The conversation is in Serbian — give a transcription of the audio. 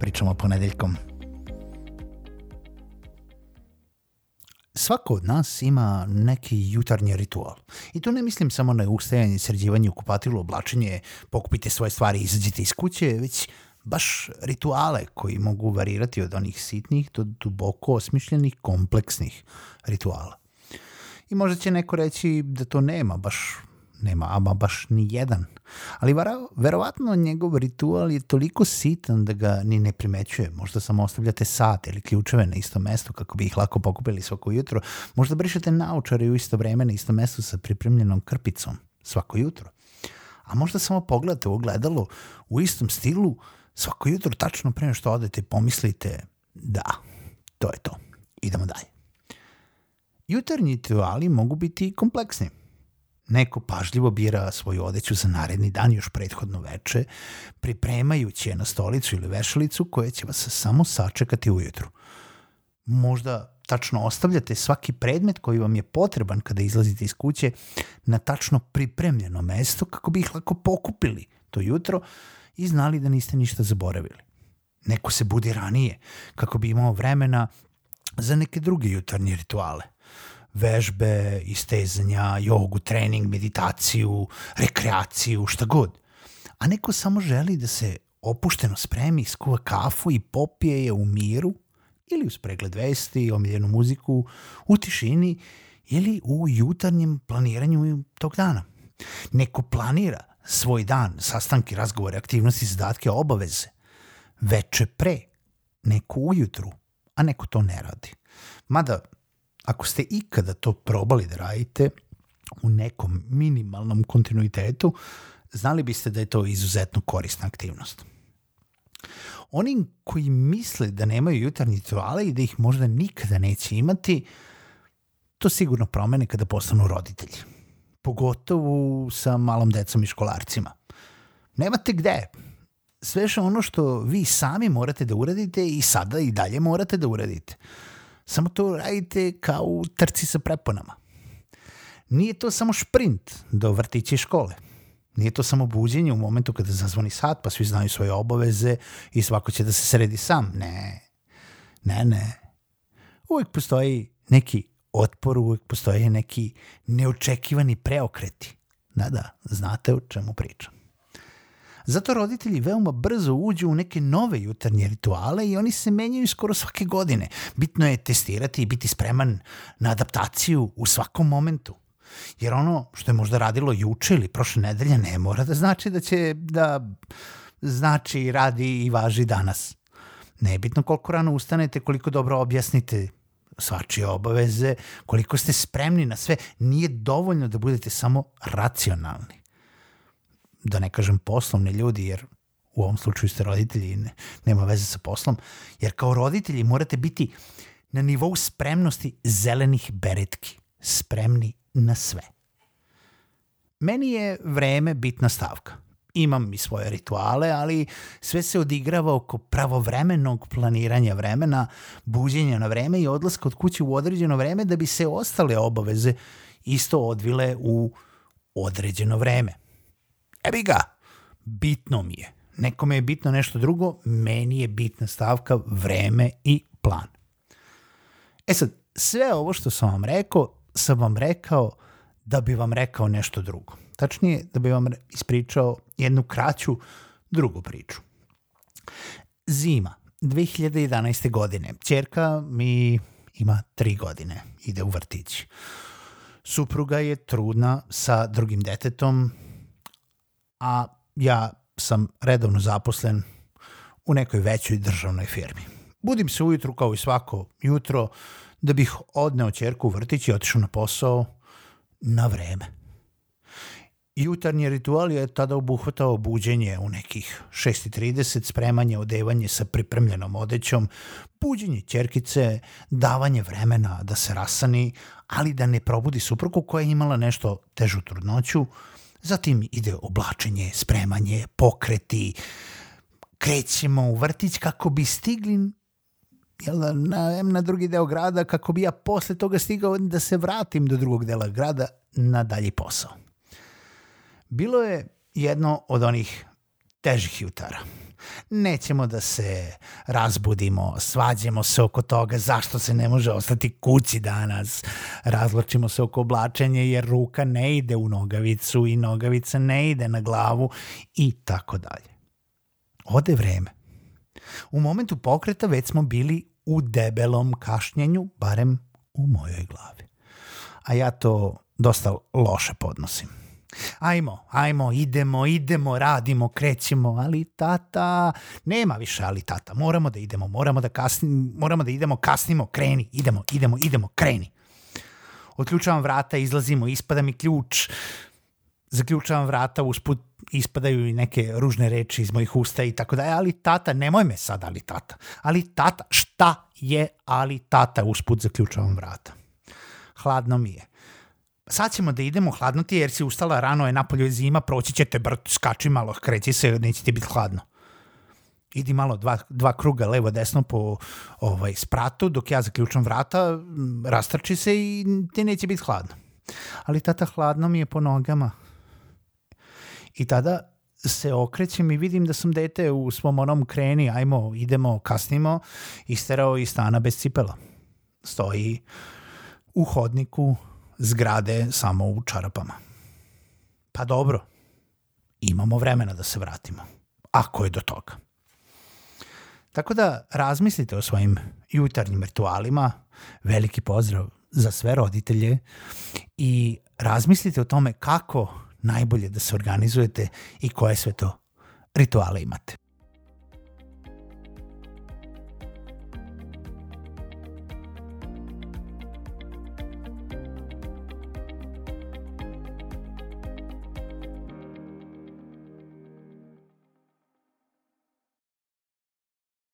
pričamo ponedeljkom. Svako od nas ima neki jutarnji ritual. I tu ne mislim samo na ustajanje, sređivanje u kupatilu, oblačenje, pokupite svoje stvari i izađite iz kuće, već baš rituale koji mogu varirati od onih sitnih do duboko osmišljenih, kompleksnih rituala. I možda će neko reći da to nema baš nema ama baš ni jedan. Ali vara, verovatno njegov ritual je toliko sitan da ga ni ne primećuje. Možda samo ostavljate sat ili ključeve na isto mesto kako bi ih lako pokupili svako jutro. Možda brišete naučare u isto vreme na isto mesto sa pripremljenom krpicom svako jutro. A možda samo pogledate u ogledalo u istom stilu svako jutro tačno pre što odete pomislite da, to je to. Idemo dalje. Jutarnji rituali mogu biti kompleksni. Neko pažljivo bira svoju odeću za naredni dan još prethodno veče, pripremajući je na stolicu ili vešalicu koja će vas samo sačekati ujutru. Možda tačno ostavljate svaki predmet koji vam je potreban kada izlazite iz kuće na tačno pripremljeno mesto kako bi ih lako pokupili to jutro i znali da niste ništa zaboravili. Neko se budi ranije kako bi imao vremena za neke druge jutarnje rituale – vežbe, istezanja, jogu, trening, meditaciju, rekreaciju, šta god. A neko samo želi da se opušteno spremi, skuva kafu i popije je u miru ili uz pregled vesti, omiljenu muziku, u tišini ili u jutarnjem planiranju tog dana. Neko planira svoj dan, sastanki, razgovore, aktivnosti, zadatke, obaveze, veče pre, neko ujutru, a neko to ne radi. Mada Ako ste ikada to probali da radite u nekom minimalnom kontinuitetu, znali biste da je to izuzetno korisna aktivnost. Oni koji misle da nemaju jutarnji rituale i da ih možda nikada neće imati, to sigurno promene kada postanu roditelji. Pogotovo sa malom decom i školarcima. Nemate gde. Sve što ono što vi sami morate da uradite i sada i dalje morate da uradite. Samo to radite kao u trci sa preponama. Nije to samo šprint do vrtića i škole. Nije to samo buđenje u momentu kada zazvoni sat, pa svi znaju svoje obaveze i svako će da se sredi sam. Ne, ne, ne. Uvijek postoji neki otpor, uvijek postoje neki neočekivani preokreti. Da, da, znate o čemu pričam. Zato roditelji veoma brzo uđu u neke nove jutarnje rituale i oni se menjaju skoro svake godine. Bitno je testirati i biti spreman na adaptaciju u svakom momentu. Jer ono što je možda radilo juče ili prošle nedelje ne mora da znači da će da znači radi i važi danas. Nebitno koliko rano ustanete, koliko dobro objasnite svačije obaveze, koliko ste spremni na sve, nije dovoljno da budete samo racionalni da ne kažem poslovni ljudi, jer u ovom slučaju ste roditelji ne, nema veze sa poslom, jer kao roditelji morate biti na nivou spremnosti zelenih beretki, spremni na sve. Meni je vreme bitna stavka. Imam i svoje rituale, ali sve se odigrava oko pravovremenog planiranja vremena, buđenja na vreme i odlaska od kuće u određeno vreme da bi se ostale obaveze isto odvile u određeno vreme. Ebi ga, bitno mi je. Nekome je bitno nešto drugo, meni je bitna stavka vreme i plan. E sad, sve ovo što sam vam rekao, sam vam rekao da bi vam rekao nešto drugo. Tačnije, da bi vam ispričao jednu kraću drugu priču. Zima, 2011. godine. Čerka mi ima tri godine, ide u vrtić. Supruga je trudna sa drugim detetom, a ja sam redovno zaposlen u nekoj većoj državnoj firmi. Budim se ujutru kao i svako jutro da bih odneo čerku u vrtić i otišao na posao na vreme. Jutarnji ritual je tada obuhvatao buđenje u nekih 6.30, spremanje, odevanje sa pripremljenom odećom, buđenje ćerkice, davanje vremena da se rasani, ali da ne probudi suprugu koja je imala nešto težu trudnoću, zatim ide oblačenje, spremanje, pokreti, krećemo u vrtić kako bi stigli jel, na, na drugi deo grada kako bi ja posle toga stigao da se vratim do drugog dela grada na dalji posao. Bilo je jedno od onih težih jutara. Nećemo da se razbudimo, svađemo se oko toga zašto se ne može ostati kući danas. Razločimo se oko oblačenja jer ruka ne ide u nogavicu i nogavica ne ide na glavu i tako dalje. Ode vreme. U momentu pokreta već smo bili u debelom kašnjenju, barem u mojoj glavi. A ja to dosta loše podnosim. Ajmo, ajmo, idemo, idemo, radimo, krećemo, ali tata, nema više ali tata, moramo da idemo, moramo da kasnimo, moramo da idemo, kasnimo, kreni, idemo, idemo, idemo, kreni. Otključavam vrata, izlazimo, ispada mi ključ, zaključavam vrata, usput ispadaju i neke ružne reči iz mojih usta i tako dalje, ali tata, nemoj me sad, ali tata. Ali tata, šta je ali tata, usput zaključavam vrata. Hladno mi je. Sad ćemo da idemo hladno ti jer si ustala rano, je napolju je zima, proći ćete brt, skači malo, kreći se, neće ti biti hladno. Idi malo dva, dva kruga levo desno po ovaj, spratu dok ja zaključam vrata, rastrči se i ti neće biti hladno. Ali tata hladno mi je po nogama. I tada se okrećem i vidim da sam dete u svom onom kreni, ajmo, idemo, kasnimo, isterao iz stana bez cipela. Stoji u hodniku zgrade samo u čarapama. Pa dobro, imamo vremena da se vratimo, ako je do toga. Tako da razmislite o svojim jutarnjim ritualima, veliki pozdrav za sve roditelje i razmislite o tome kako najbolje da se organizujete i koje sve to rituale imate.